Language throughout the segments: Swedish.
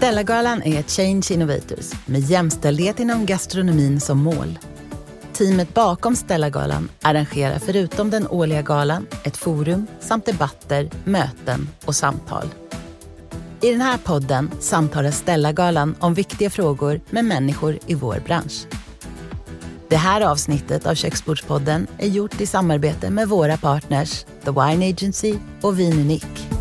Stellagalan är Change Innovators med jämställdhet inom gastronomin som mål. Teamet bakom Stellagalan arrangerar förutom den årliga galan ett forum samt debatter, möten och samtal. I den här podden samtalar Stellagalan om viktiga frågor med människor i vår bransch. Det här avsnittet av Köksbordspodden är gjort i samarbete med våra partners The Wine Agency och Vin Unique.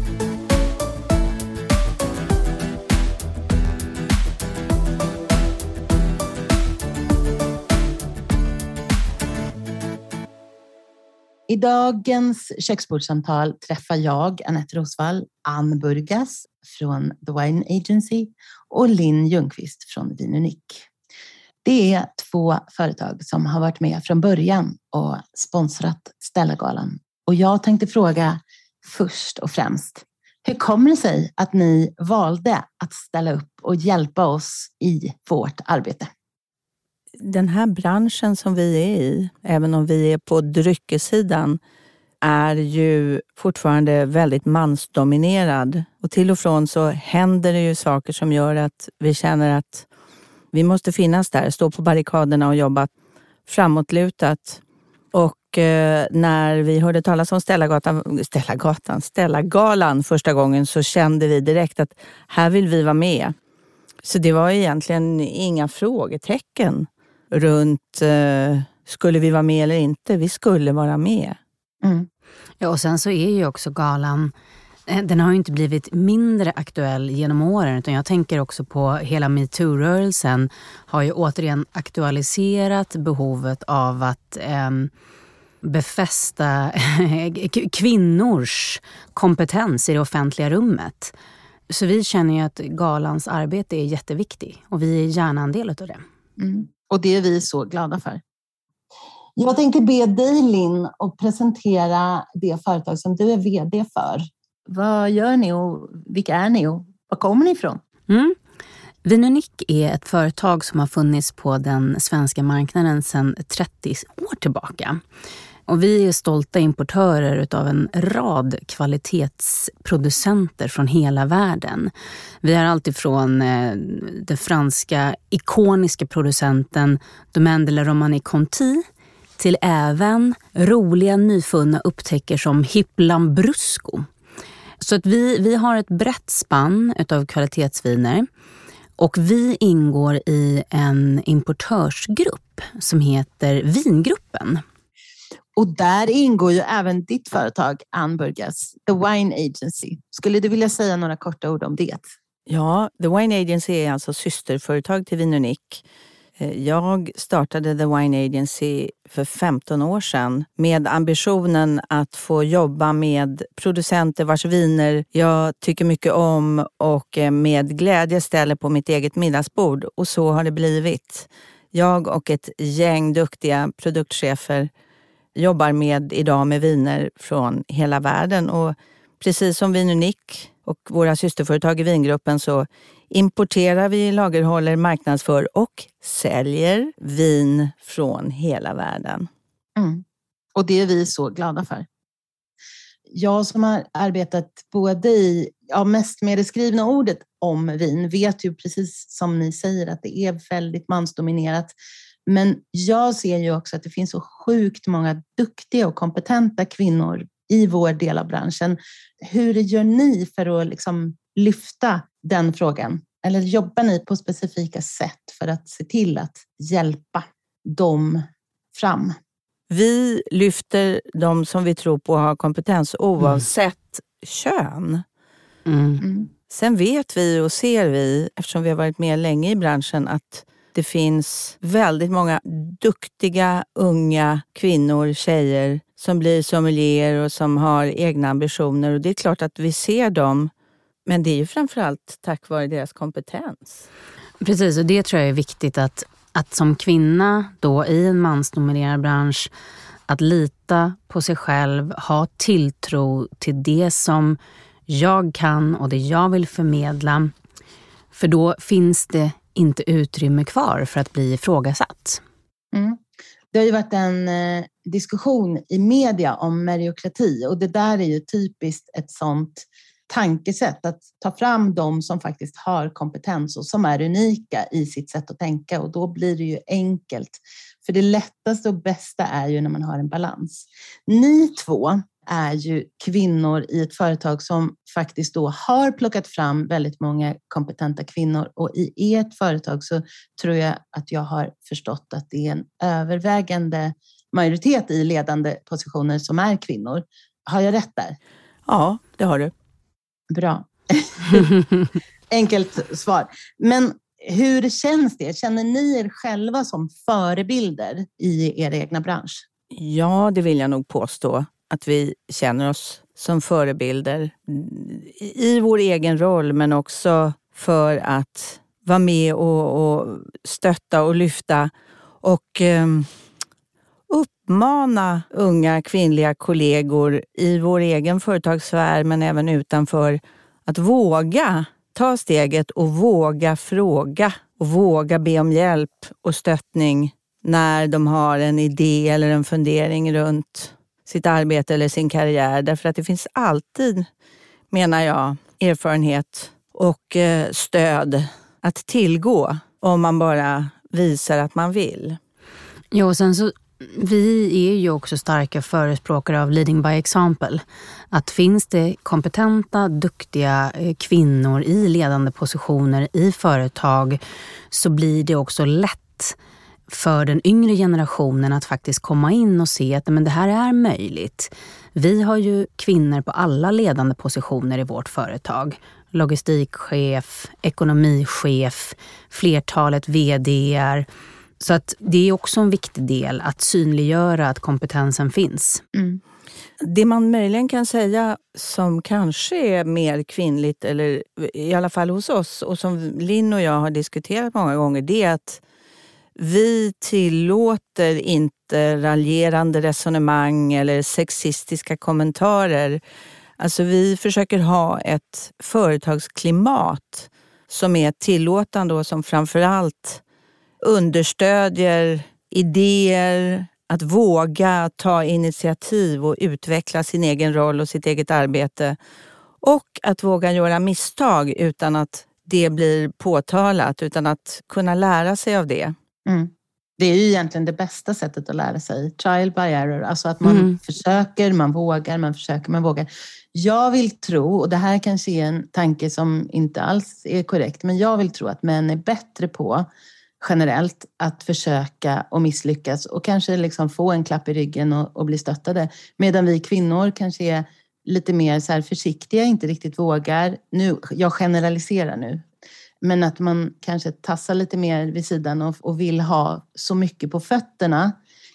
I dagens köksbordssamtal träffar jag Anette Rosvall, Ann Burgas från The Wine Agency och Linn Ljungqvist från Vin Unique. Det är två företag som har varit med från början och sponsrat Stellagalan. Och jag tänkte fråga först och främst, hur kommer det sig att ni valde att ställa upp och hjälpa oss i vårt arbete? Den här branschen som vi är i, även om vi är på dryckessidan, är ju fortfarande väldigt mansdominerad. Och till och från så händer det ju saker som gör att vi känner att vi måste finnas där, stå på barrikaderna och jobba framåtlutat. Och eh, när vi hörde talas om Stellagatan, Stellagatan, Stellagalan första gången så kände vi direkt att här vill vi vara med. Så det var egentligen inga frågetecken runt eh, skulle vi vara med eller inte. Vi skulle vara med. Mm. Ja, och sen så är ju också galan Eh, den har ju inte blivit mindre aktuell genom åren utan jag tänker också på hela metoo-rörelsen har ju återigen aktualiserat behovet av att eh, befästa kvinnors kompetens i det offentliga rummet. Så vi känner ju att galans arbete är jätteviktigt och vi är gärna en del av det. Mm. Och det är vi så glada för. Jag tänker be dig Linn att presentera det företag som du är VD för. Vad gör ni och vilka är ni och var kommer ni ifrån? Mm. Vinunic är ett företag som har funnits på den svenska marknaden sedan 30 år tillbaka. Och vi är stolta importörer av en rad kvalitetsproducenter från hela världen. Vi har alltifrån eh, den franska ikoniska producenten Domaine de la Romanie Conti till även roliga nyfunna upptäcker som Hipp Lambrusco så att vi, vi har ett brett spann av kvalitetsviner och vi ingår i en importörsgrupp som heter Vingruppen. Och där ingår ju även ditt företag Anburgas, The Wine Agency. Skulle du vilja säga några korta ord om det? Ja, The Wine Agency är alltså systerföretag till Vin Eh, jag startade The Wine Agency för 15 år sedan med ambitionen att få jobba med producenter vars viner jag tycker mycket om och eh, med glädje ställer på mitt eget middagsbord. Och så har det blivit. Jag och ett gäng duktiga produktchefer jobbar med idag med viner från hela världen. Och precis som Vin Unik och våra systerföretag i vingruppen så importerar vi, lagerhåller, marknadsför och säljer vin från hela världen. Mm. Och det är vi så glada för. Jag som har arbetat både i, ja mest med det skrivna ordet om vin, vet ju precis som ni säger att det är väldigt mansdominerat. Men jag ser ju också att det finns så sjukt många duktiga och kompetenta kvinnor i vår del av branschen. Hur gör ni för att liksom lyfta den frågan? Eller jobbar ni på specifika sätt för att se till att hjälpa dem fram? Vi lyfter de som vi tror på har kompetens oavsett mm. kön. Mm. Sen vet vi och ser vi, eftersom vi har varit med länge i branschen, att det finns väldigt många duktiga unga kvinnor, tjejer som blir sommelier och som har egna ambitioner. Och Det är klart att vi ser dem men det är ju framförallt tack vare deras kompetens. Precis, och det tror jag är viktigt att, att som kvinna då i en mansdominerad bransch att lita på sig själv, ha tilltro till det som jag kan och det jag vill förmedla. För då finns det inte utrymme kvar för att bli ifrågasatt. Mm. Det har ju varit en eh, diskussion i media om meriokrati och det där är ju typiskt ett sådant tankesätt att ta fram de som faktiskt har kompetens och som är unika i sitt sätt att tänka och då blir det ju enkelt. För det lättaste och bästa är ju när man har en balans. Ni två är ju kvinnor i ett företag som faktiskt då har plockat fram väldigt många kompetenta kvinnor och i ert företag så tror jag att jag har förstått att det är en övervägande majoritet i ledande positioner som är kvinnor. Har jag rätt där? Ja, det har du. Bra. Enkelt svar. Men hur känns det? Känner ni er själva som förebilder i er egna bransch? Ja, det vill jag nog påstå att vi känner oss som förebilder i vår egen roll men också för att vara med och, och stötta och lyfta och eh, uppmana unga kvinnliga kollegor i vår egen företagssfär men även utanför att våga ta steget och våga fråga och våga be om hjälp och stöttning när de har en idé eller en fundering runt sitt arbete eller sin karriär. Därför att det finns alltid, menar jag, erfarenhet och eh, stöd att tillgå om man bara visar att man vill. Ja, och sen så vi är ju också starka förespråkare av leading by example. Att finns det kompetenta, duktiga eh, kvinnor i ledande positioner i företag så blir det också lätt för den yngre generationen att faktiskt komma in och se att men det här är möjligt. Vi har ju kvinnor på alla ledande positioner i vårt företag. Logistikchef, ekonomichef, flertalet VDR. Så att det är också en viktig del att synliggöra att kompetensen finns. Mm. Det man möjligen kan säga som kanske är mer kvinnligt, eller i alla fall hos oss, och som Linn och jag har diskuterat många gånger, det är att vi tillåter inte raljerande resonemang eller sexistiska kommentarer. Alltså vi försöker ha ett företagsklimat som är tillåtande och som framförallt understödjer idéer, att våga ta initiativ och utveckla sin egen roll och sitt eget arbete. Och att våga göra misstag utan att det blir påtalat, utan att kunna lära sig av det. Mm. Det är ju egentligen det bästa sättet att lära sig. Trial by error, alltså att man mm. försöker, man vågar, man försöker, man vågar. Jag vill tro, och det här kanske är en tanke som inte alls är korrekt, men jag vill tro att män är bättre på generellt att försöka och misslyckas och kanske liksom få en klapp i ryggen och, och bli stöttade. Medan vi kvinnor kanske är lite mer så försiktiga, inte riktigt vågar. Nu, jag generaliserar nu, men att man kanske tassar lite mer vid sidan och, och vill ha så mycket på fötterna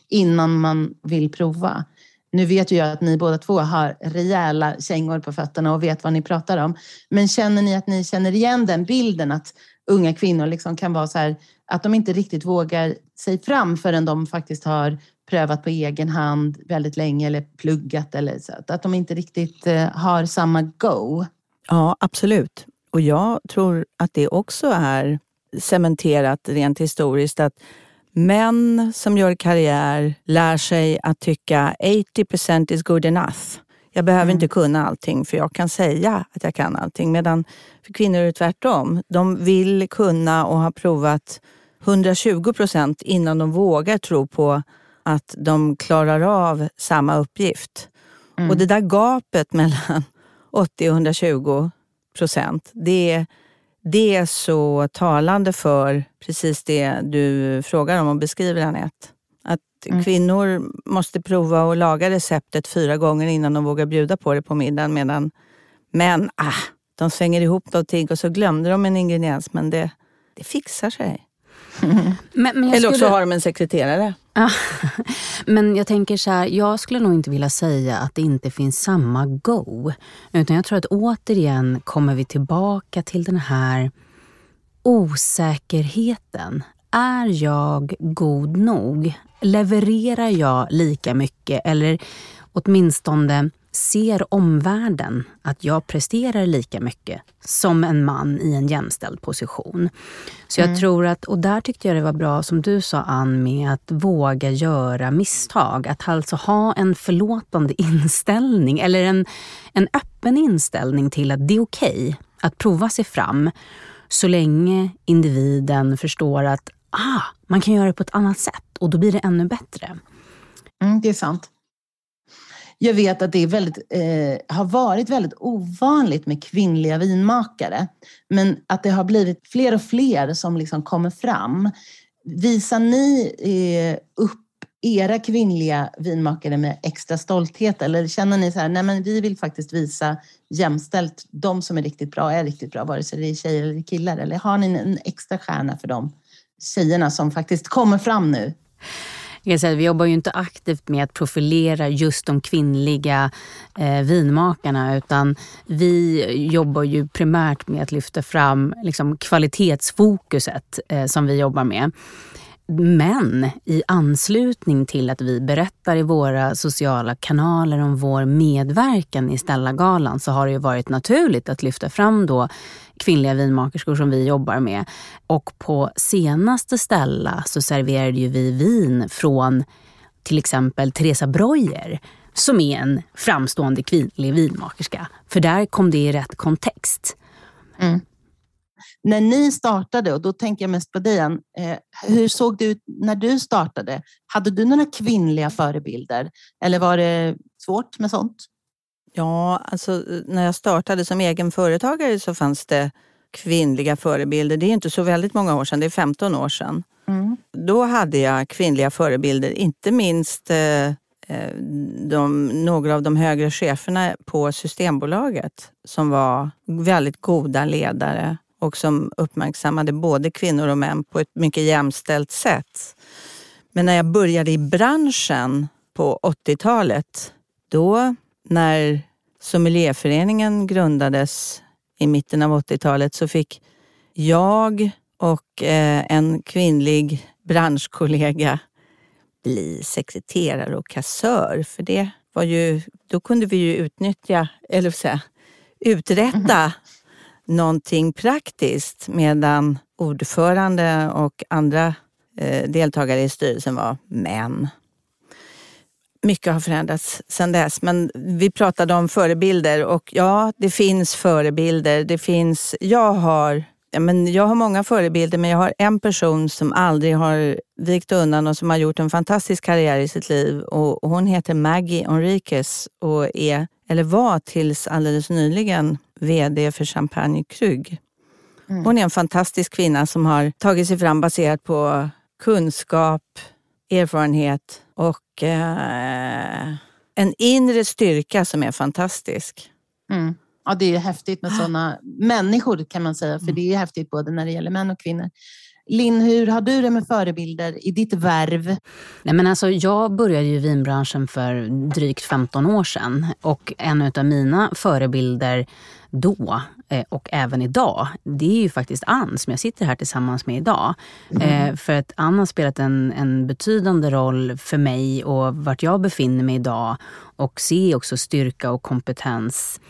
innan man vill prova. Nu vet ju jag att ni båda två har rejäla kängor på fötterna och vet vad ni pratar om. Men känner ni att ni känner igen den bilden att unga kvinnor liksom kan vara så här, att de inte riktigt vågar sig fram förrän de faktiskt har prövat på egen hand väldigt länge eller pluggat eller så. Att de inte riktigt eh, har samma go. Ja, absolut. Och jag tror att det också är cementerat rent historiskt att män som gör karriär lär sig att tycka 80% is good enough. Jag behöver mm. inte kunna allting för jag kan säga att jag kan allting. Medan för kvinnor är det tvärtom. De vill kunna och har provat 120 procent innan de vågar tro på att de klarar av samma uppgift. Mm. Och det där gapet mellan 80 och 120 procent, det, det är så talande för precis det du frågar om och beskriver Anette. Att mm. kvinnor måste prova att laga receptet fyra gånger innan de vågar bjuda på det på middagen. Medan män, ah, de svänger ihop någonting och så glömde de en ingrediens. Men det, det fixar sig. Men, men Eller också skulle... har de en sekreterare. men jag tänker så här, jag skulle nog inte vilja säga att det inte finns samma go. Utan jag tror att återigen kommer vi tillbaka till den här osäkerheten. Är jag god nog? Levererar jag lika mycket? Eller åtminstone ser omvärlden att jag presterar lika mycket som en man i en jämställd position. Så jag mm. tror att, och där tyckte jag det var bra som du sa Ann med att våga göra misstag. Att alltså ha en förlåtande inställning eller en, en öppen inställning till att det är okej okay att prova sig fram så länge individen förstår att ah, man kan göra det på ett annat sätt och då blir det ännu bättre. Mm, det är sant. Jag vet att det är väldigt, eh, har varit väldigt ovanligt med kvinnliga vinmakare. Men att det har blivit fler och fler som liksom kommer fram. Visar ni eh, upp era kvinnliga vinmakare med extra stolthet? Eller känner ni så här, nej men vi vill faktiskt visa jämställt, de som är riktigt bra är riktigt bra, vare sig det är tjejer eller killar? Eller har ni en extra stjärna för de tjejerna som faktiskt kommer fram nu? Jag säga, vi jobbar ju inte aktivt med att profilera just de kvinnliga eh, vinmakarna utan vi jobbar ju primärt med att lyfta fram liksom, kvalitetsfokuset eh, som vi jobbar med. Men i anslutning till att vi berättar i våra sociala kanaler om vår medverkan i Stellagalan så har det ju varit naturligt att lyfta fram då kvinnliga vinmakerskor som vi jobbar med. Och på senaste Stella så serverade ju vi vin från till exempel Teresa Breuer som är en framstående kvinnlig vinmakerska. För där kom det i rätt kontext. Mm. När ni startade, och då tänker jag mest på dig, Ann, eh, hur såg det ut när du startade? Hade du några kvinnliga förebilder eller var det svårt med sånt? Ja, alltså när jag startade som egen företagare så fanns det kvinnliga förebilder. Det är inte så väldigt många år sedan, det är 15 år sedan. Mm. Då hade jag kvinnliga förebilder, inte minst eh, eh, de, några av de högre cheferna på Systembolaget som var väldigt goda ledare och som uppmärksammade både kvinnor och män på ett mycket jämställt sätt. Men när jag började i branschen på 80-talet, då när Sommelierföreningen grundades i mitten av 80-talet så fick jag och eh, en kvinnlig branschkollega bli sekreterare och kassör. För det var ju, då kunde vi ju utnyttja, eller säga, uträtta mm någonting praktiskt medan ordförande och andra eh, deltagare i styrelsen var män mycket har förändrats sedan dess. Men vi pratade om förebilder och ja, det finns förebilder. Det finns, jag, har, men jag har många förebilder men jag har en person som aldrig har vikt undan och som har gjort en fantastisk karriär i sitt liv. Och hon heter Maggie Enriquez och är, eller var tills alldeles nyligen, VD för Champagne Krug. Mm. Hon är en fantastisk kvinna som har tagit sig fram baserat på kunskap, erfarenhet och eh, en inre styrka som är fantastisk. Mm. Ja, det är häftigt med sådana människor kan man säga, för mm. det är häftigt både när det gäller män och kvinnor. Linn, hur har du det med förebilder i ditt värv? Nej, men alltså, jag började i vinbranschen för drygt 15 år sedan och en av mina förebilder då eh, och även idag, det är ju faktiskt Ann som jag sitter här tillsammans med idag. Mm. Eh, för att Ann har spelat en, en betydande roll för mig och vart jag befinner mig idag och ser också styrka och kompetens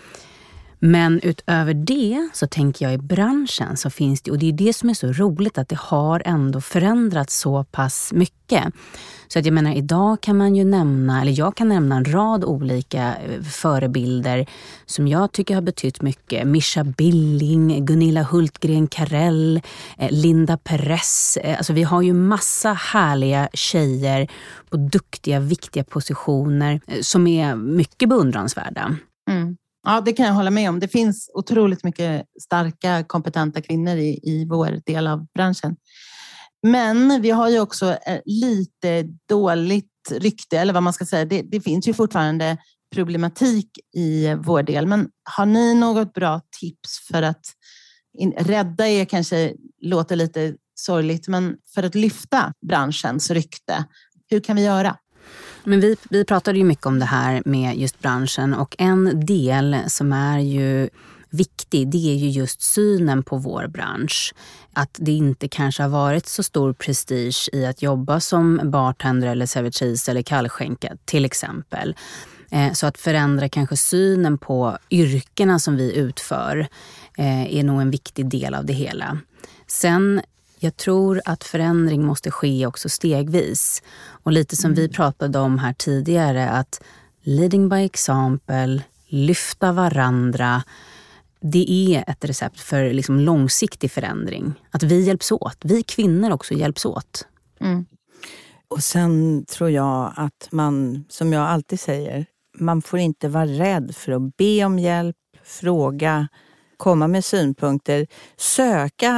men utöver det så tänker jag i branschen så finns det, och det är det som är så roligt, att det har ändå förändrats så pass mycket. Så att jag menar, idag kan man ju nämna, eller jag kan nämna en rad olika eh, förebilder som jag tycker har betytt mycket. Mischa Billing, Gunilla Hultgren Karell, eh, Linda Perez. Eh, alltså vi har ju massa härliga tjejer på duktiga, viktiga positioner som är mycket beundransvärda. Mm. Ja, det kan jag hålla med om. Det finns otroligt mycket starka, kompetenta kvinnor i, i vår del av branschen. Men vi har ju också eh, lite dåligt rykte, eller vad man ska säga. Det, det finns ju fortfarande problematik i vår del. Men har ni något bra tips för att in, rädda er kanske låter lite sorgligt, men för att lyfta branschens rykte? Hur kan vi göra? Men vi, vi pratade ju mycket om det här med just branschen och en del som är ju viktig, det är ju just synen på vår bransch. Att det inte kanske har varit så stor prestige i att jobba som bartender eller servitris eller kallskänka till exempel. Eh, så att förändra kanske synen på yrkena som vi utför eh, är nog en viktig del av det hela. Sen jag tror att förändring måste ske också stegvis. Och lite som vi pratade om här tidigare, att leading by example, lyfta varandra. Det är ett recept för liksom långsiktig förändring. Att vi hjälps åt. Vi kvinnor också hjälps åt. Mm. Och sen tror jag att man, som jag alltid säger, man får inte vara rädd för att be om hjälp, fråga, komma med synpunkter, söka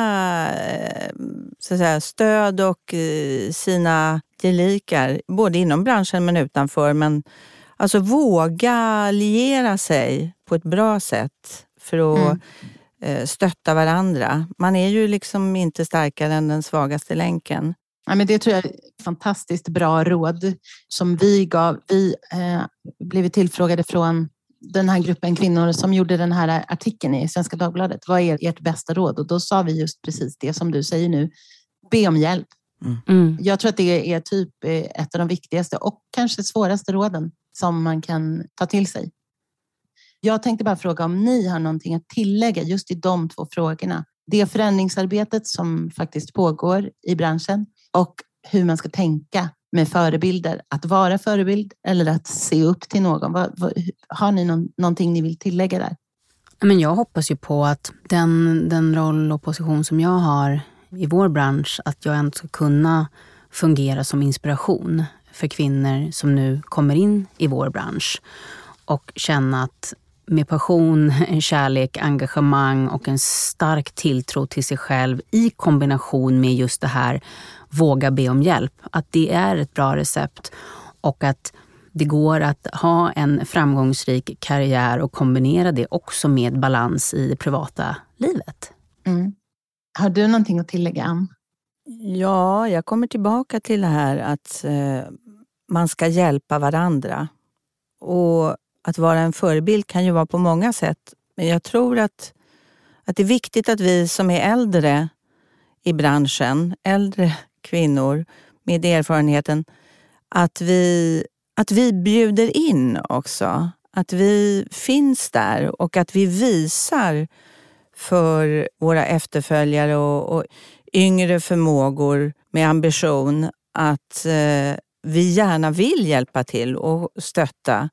eh, så att säga, stöd och eh, sina gelikar, både inom branschen men utanför. Men alltså våga liera sig på ett bra sätt för att mm. Eh, stötta varandra. Man är ju liksom inte starkare än den svagaste länken. Ja, men det tror jag är ett fantastiskt bra råd som vi gav. Vi eh, blev tillfrågade från den här gruppen kvinnor som gjorde den här artikeln i Svenska Dagbladet. Vad är ert bästa råd? Och då sa vi just precis det som du säger nu. Be om hjälp. Mm. mm. Jag tror att det är typ eh, ett av de viktigaste och kanske svåraste råden som man kan ta till sig. Jag tänkte bara fråga om ni har någonting att tillägga just i de två frågorna. Det förändringsarbetet som faktiskt pågår i branschen och hur man ska tänka med förebilder. Att vara förebild eller att se upp till någon. Vad, vad, har ni någon, någonting ni vill tillägga där? Men jag hoppas ju på att den, den roll och position som jag har i vår bransch, att jag ändå ska kunna fungera som inspiration för kvinnor som nu kommer in i vår bransch och känna att med passion, kärlek, engagemang och en stark tilltro till sig själv i kombination med just det här våga be om hjälp. Att det är ett bra recept och att det går att ha en framgångsrik karriär och kombinera det också med balans i det privata livet. Mm. Har du någonting att tillägga, Ann? Ja, jag kommer tillbaka till det här att eh, man ska hjälpa varandra. Och att vara en förebild kan ju vara på många sätt. Men jag tror att, att det är viktigt att vi som är äldre i branschen, äldre kvinnor med erfarenheten, att vi, att vi bjuder in också. Att vi finns där och att vi visar för våra efterföljare och, och yngre förmågor med ambition att eh, vi gärna vill hjälpa till och stötta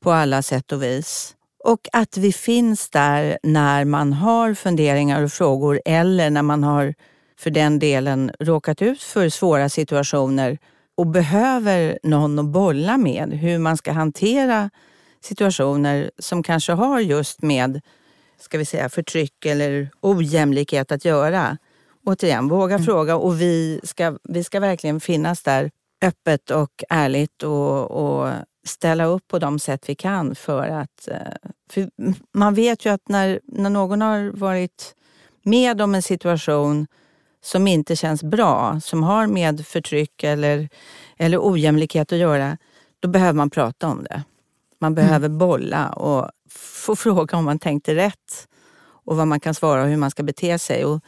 på alla sätt och vis. Och att vi finns där när man har funderingar och frågor eller när man har för den delen råkat ut för svåra situationer och behöver någon att bolla med hur man ska hantera situationer som kanske har just med ska vi säga, förtryck eller ojämlikhet att göra. Återigen, våga mm. fråga och vi ska, vi ska verkligen finnas där öppet och ärligt och, och ställa upp på de sätt vi kan för att... Eh, för man vet ju att när, när någon har varit med om en situation som inte känns bra, som har med förtryck eller, eller ojämlikhet att göra, då behöver man prata om det. Man behöver mm. bolla och få fråga om man tänkte rätt och vad man kan svara och hur man ska bete sig. Och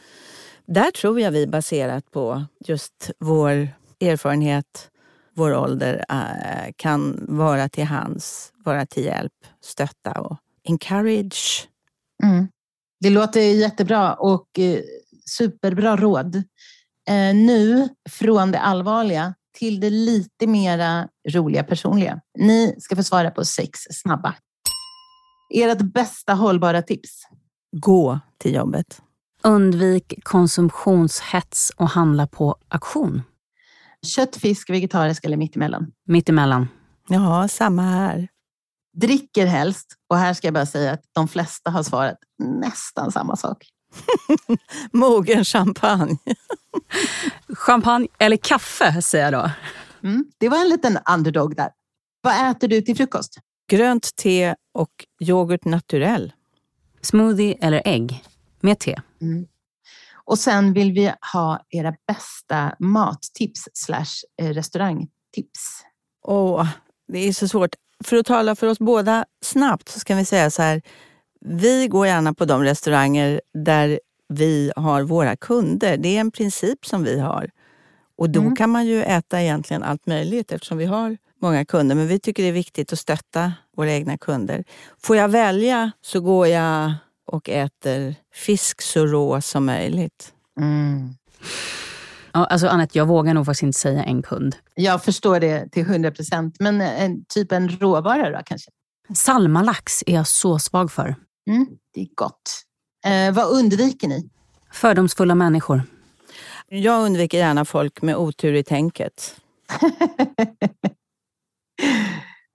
där tror jag vi baserat på just vår erfarenhet, vår ålder, äh, kan vara till hands, vara till hjälp, stötta och encourage. Mm. Det låter jättebra och eh, superbra råd. Eh, nu från det allvarliga till det lite mera roliga personliga. Ni ska få svara på sex snabba. Ert bästa hållbara tips? Gå till jobbet. Undvik konsumtionshets och handla på auktion. Kött, fisk, vegetarisk eller mittemellan? Mittemellan. Ja, samma här. Dricker helst. Och här ska jag bara säga att de flesta har svarat nästan samma sak. Mogen champagne. champagne eller kaffe säger jag då. Mm, det var en liten underdog där. Vad äter du till frukost? Grönt te och yoghurt naturell. Smoothie eller ägg med te. Mm. Och sen vill vi ha era bästa mattips slash eh, restaurangtips. Åh, det är så svårt. För att tala för oss båda snabbt så ska vi säga så här. Vi går gärna på de restauranger där vi har våra kunder. Det är en princip som vi har. Och då mm. kan man ju äta egentligen allt möjligt eftersom vi har många kunder, men vi tycker det är viktigt att stötta våra egna kunder. Får jag välja så går jag och äter fisk så rå som möjligt. Mm. Ja, alltså Annette, jag vågar nog faktiskt inte säga en kund. Jag förstår det till 100 procent, men en, typ en råvara då kanske? Salmalax är jag så svag för. Mm, det är gott. Eh, vad undviker ni? Fördomsfulla människor. Jag undviker gärna folk med otur i tänket.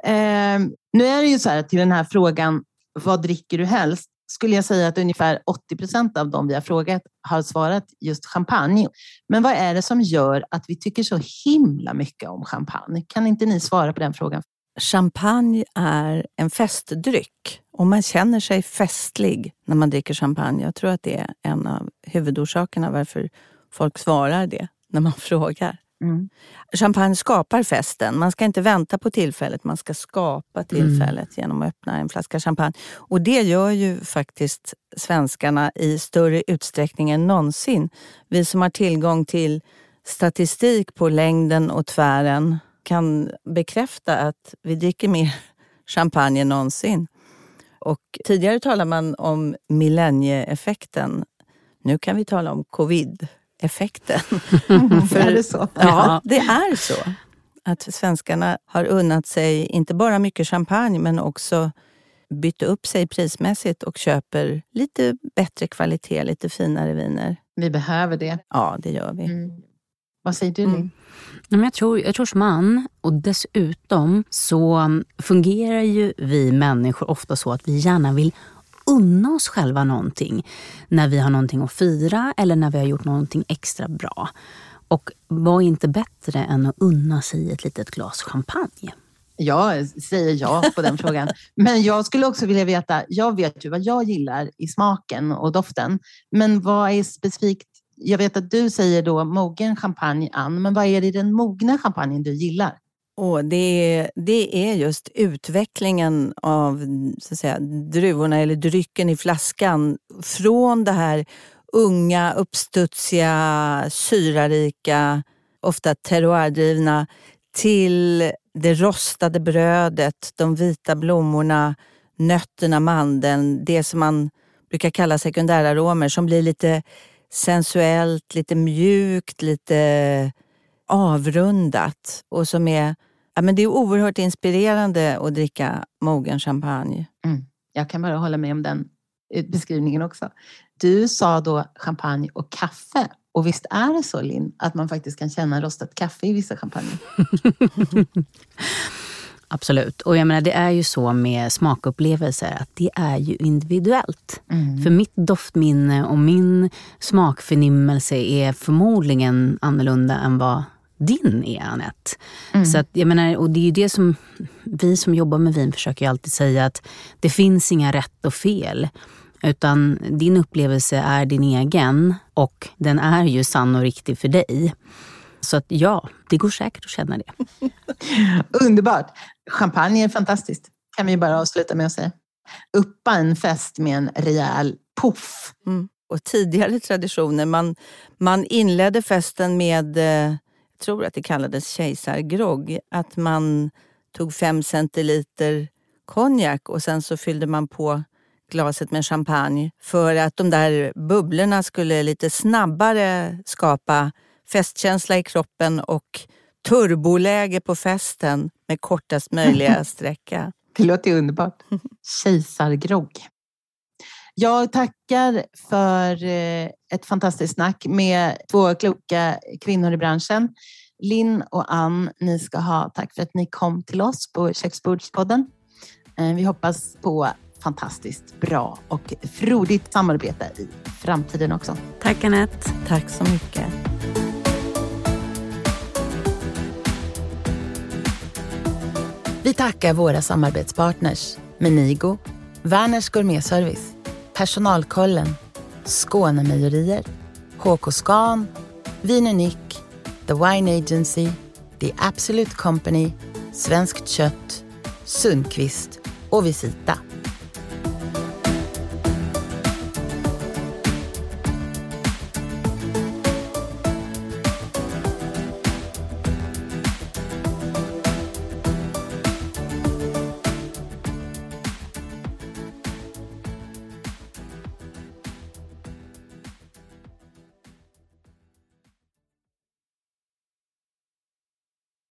eh, nu är det ju så här till den här frågan, vad dricker du helst? Skulle jag säga att ungefär 80 procent av dem vi har frågat har svarat just champagne. Men vad är det som gör att vi tycker så himla mycket om champagne? Kan inte ni svara på den frågan? Champagne är en festdryck och man känner sig festlig när man dricker champagne. Jag tror att det är en av huvudorsakerna varför folk svarar det när man frågar. Mm. Champagne skapar festen. Man ska inte vänta på tillfället, man ska skapa mm. tillfället mm. genom att öppna en flaska champagne. Och det gör ju faktiskt svenskarna i större utsträckning än någonsin. Vi som har tillgång till statistik på längden och tvären kan bekräfta att vi dricker mer champagne än någonsin. Och tidigare talade man om millennieeffekten. Nu kan vi tala om covid effekten. För, är det så? Ja, det är så. Att svenskarna har unnat sig inte bara mycket champagne men också bytt upp sig prismässigt och köper lite bättre kvalitet, lite finare viner. Vi behöver det. Ja, det gör vi. Mm. Vad säger du, Linn? Mm. Jag, tror, jag tror som man, och dessutom så fungerar ju vi människor ofta så att vi gärna vill unna oss själva någonting när vi har någonting att fira eller när vi har gjort någonting extra bra. Och vad är inte bättre än att unna sig ett litet glas champagne? Jag säger ja på den frågan. Men jag skulle också vilja veta, jag vet ju vad jag gillar i smaken och doften. Men vad är specifikt, jag vet att du säger då mogen champagne, Ann, men vad är det i den mogna champagnen du gillar? Och det, det är just utvecklingen av så att säga, druvorna eller drycken i flaskan. Från det här unga, uppstudsiga, syrarika, ofta terroirdrivna till det rostade brödet, de vita blommorna, nötterna, mandeln. Det som man brukar kalla sekundäraromer som blir lite sensuellt, lite mjukt, lite avrundat och som är Ja, men det är oerhört inspirerande att dricka mogen champagne. Mm. Jag kan bara hålla med om den eh, beskrivningen också. Du sa då champagne och kaffe. Och visst är det så, Linn, att man faktiskt kan känna rostat kaffe i vissa champagne? Absolut. Och jag menar, det är ju så med smakupplevelser att det är ju individuellt. Mm. För mitt doftminne och min smakförnimmelse är förmodligen annorlunda än vad din är, Anette. Mm. Så att, jag menar, och det är ju det som vi som jobbar med vin försöker alltid säga att det finns inga rätt och fel. Utan din upplevelse är din egen och den är ju sann och riktig för dig. Så att ja, det går säkert att känna det. Underbart! Champagne är fantastiskt, kan vi bara avsluta med att säga. Uppa en fest med en rejäl puff. Mm. Och tidigare traditioner, man, man inledde festen med eh, tror att det kallades kejsargrogg, att man tog fem centiliter konjak och sen så fyllde man på glaset med champagne för att de där bubblorna skulle lite snabbare skapa festkänsla i kroppen och turboläge på festen med kortast möjliga sträcka. Det låter underbart. Kejsargrogg. Jag tackar för eh, ett fantastiskt snack med två kloka kvinnor i branschen. Linn och Ann, ni ska ha tack för att ni kom till oss på Köksbordspodden. Eh, vi hoppas på fantastiskt bra och frodigt samarbete i framtiden också. Tack Anette. Tack så mycket. Vi tackar våra samarbetspartners Menigo, Werners Gourmetservice Personalkollen, Skånemejerier, HK Scan, Vin Unik, The Wine Agency, The Absolute Company, Svenskt Kött, Sundqvist och Visita.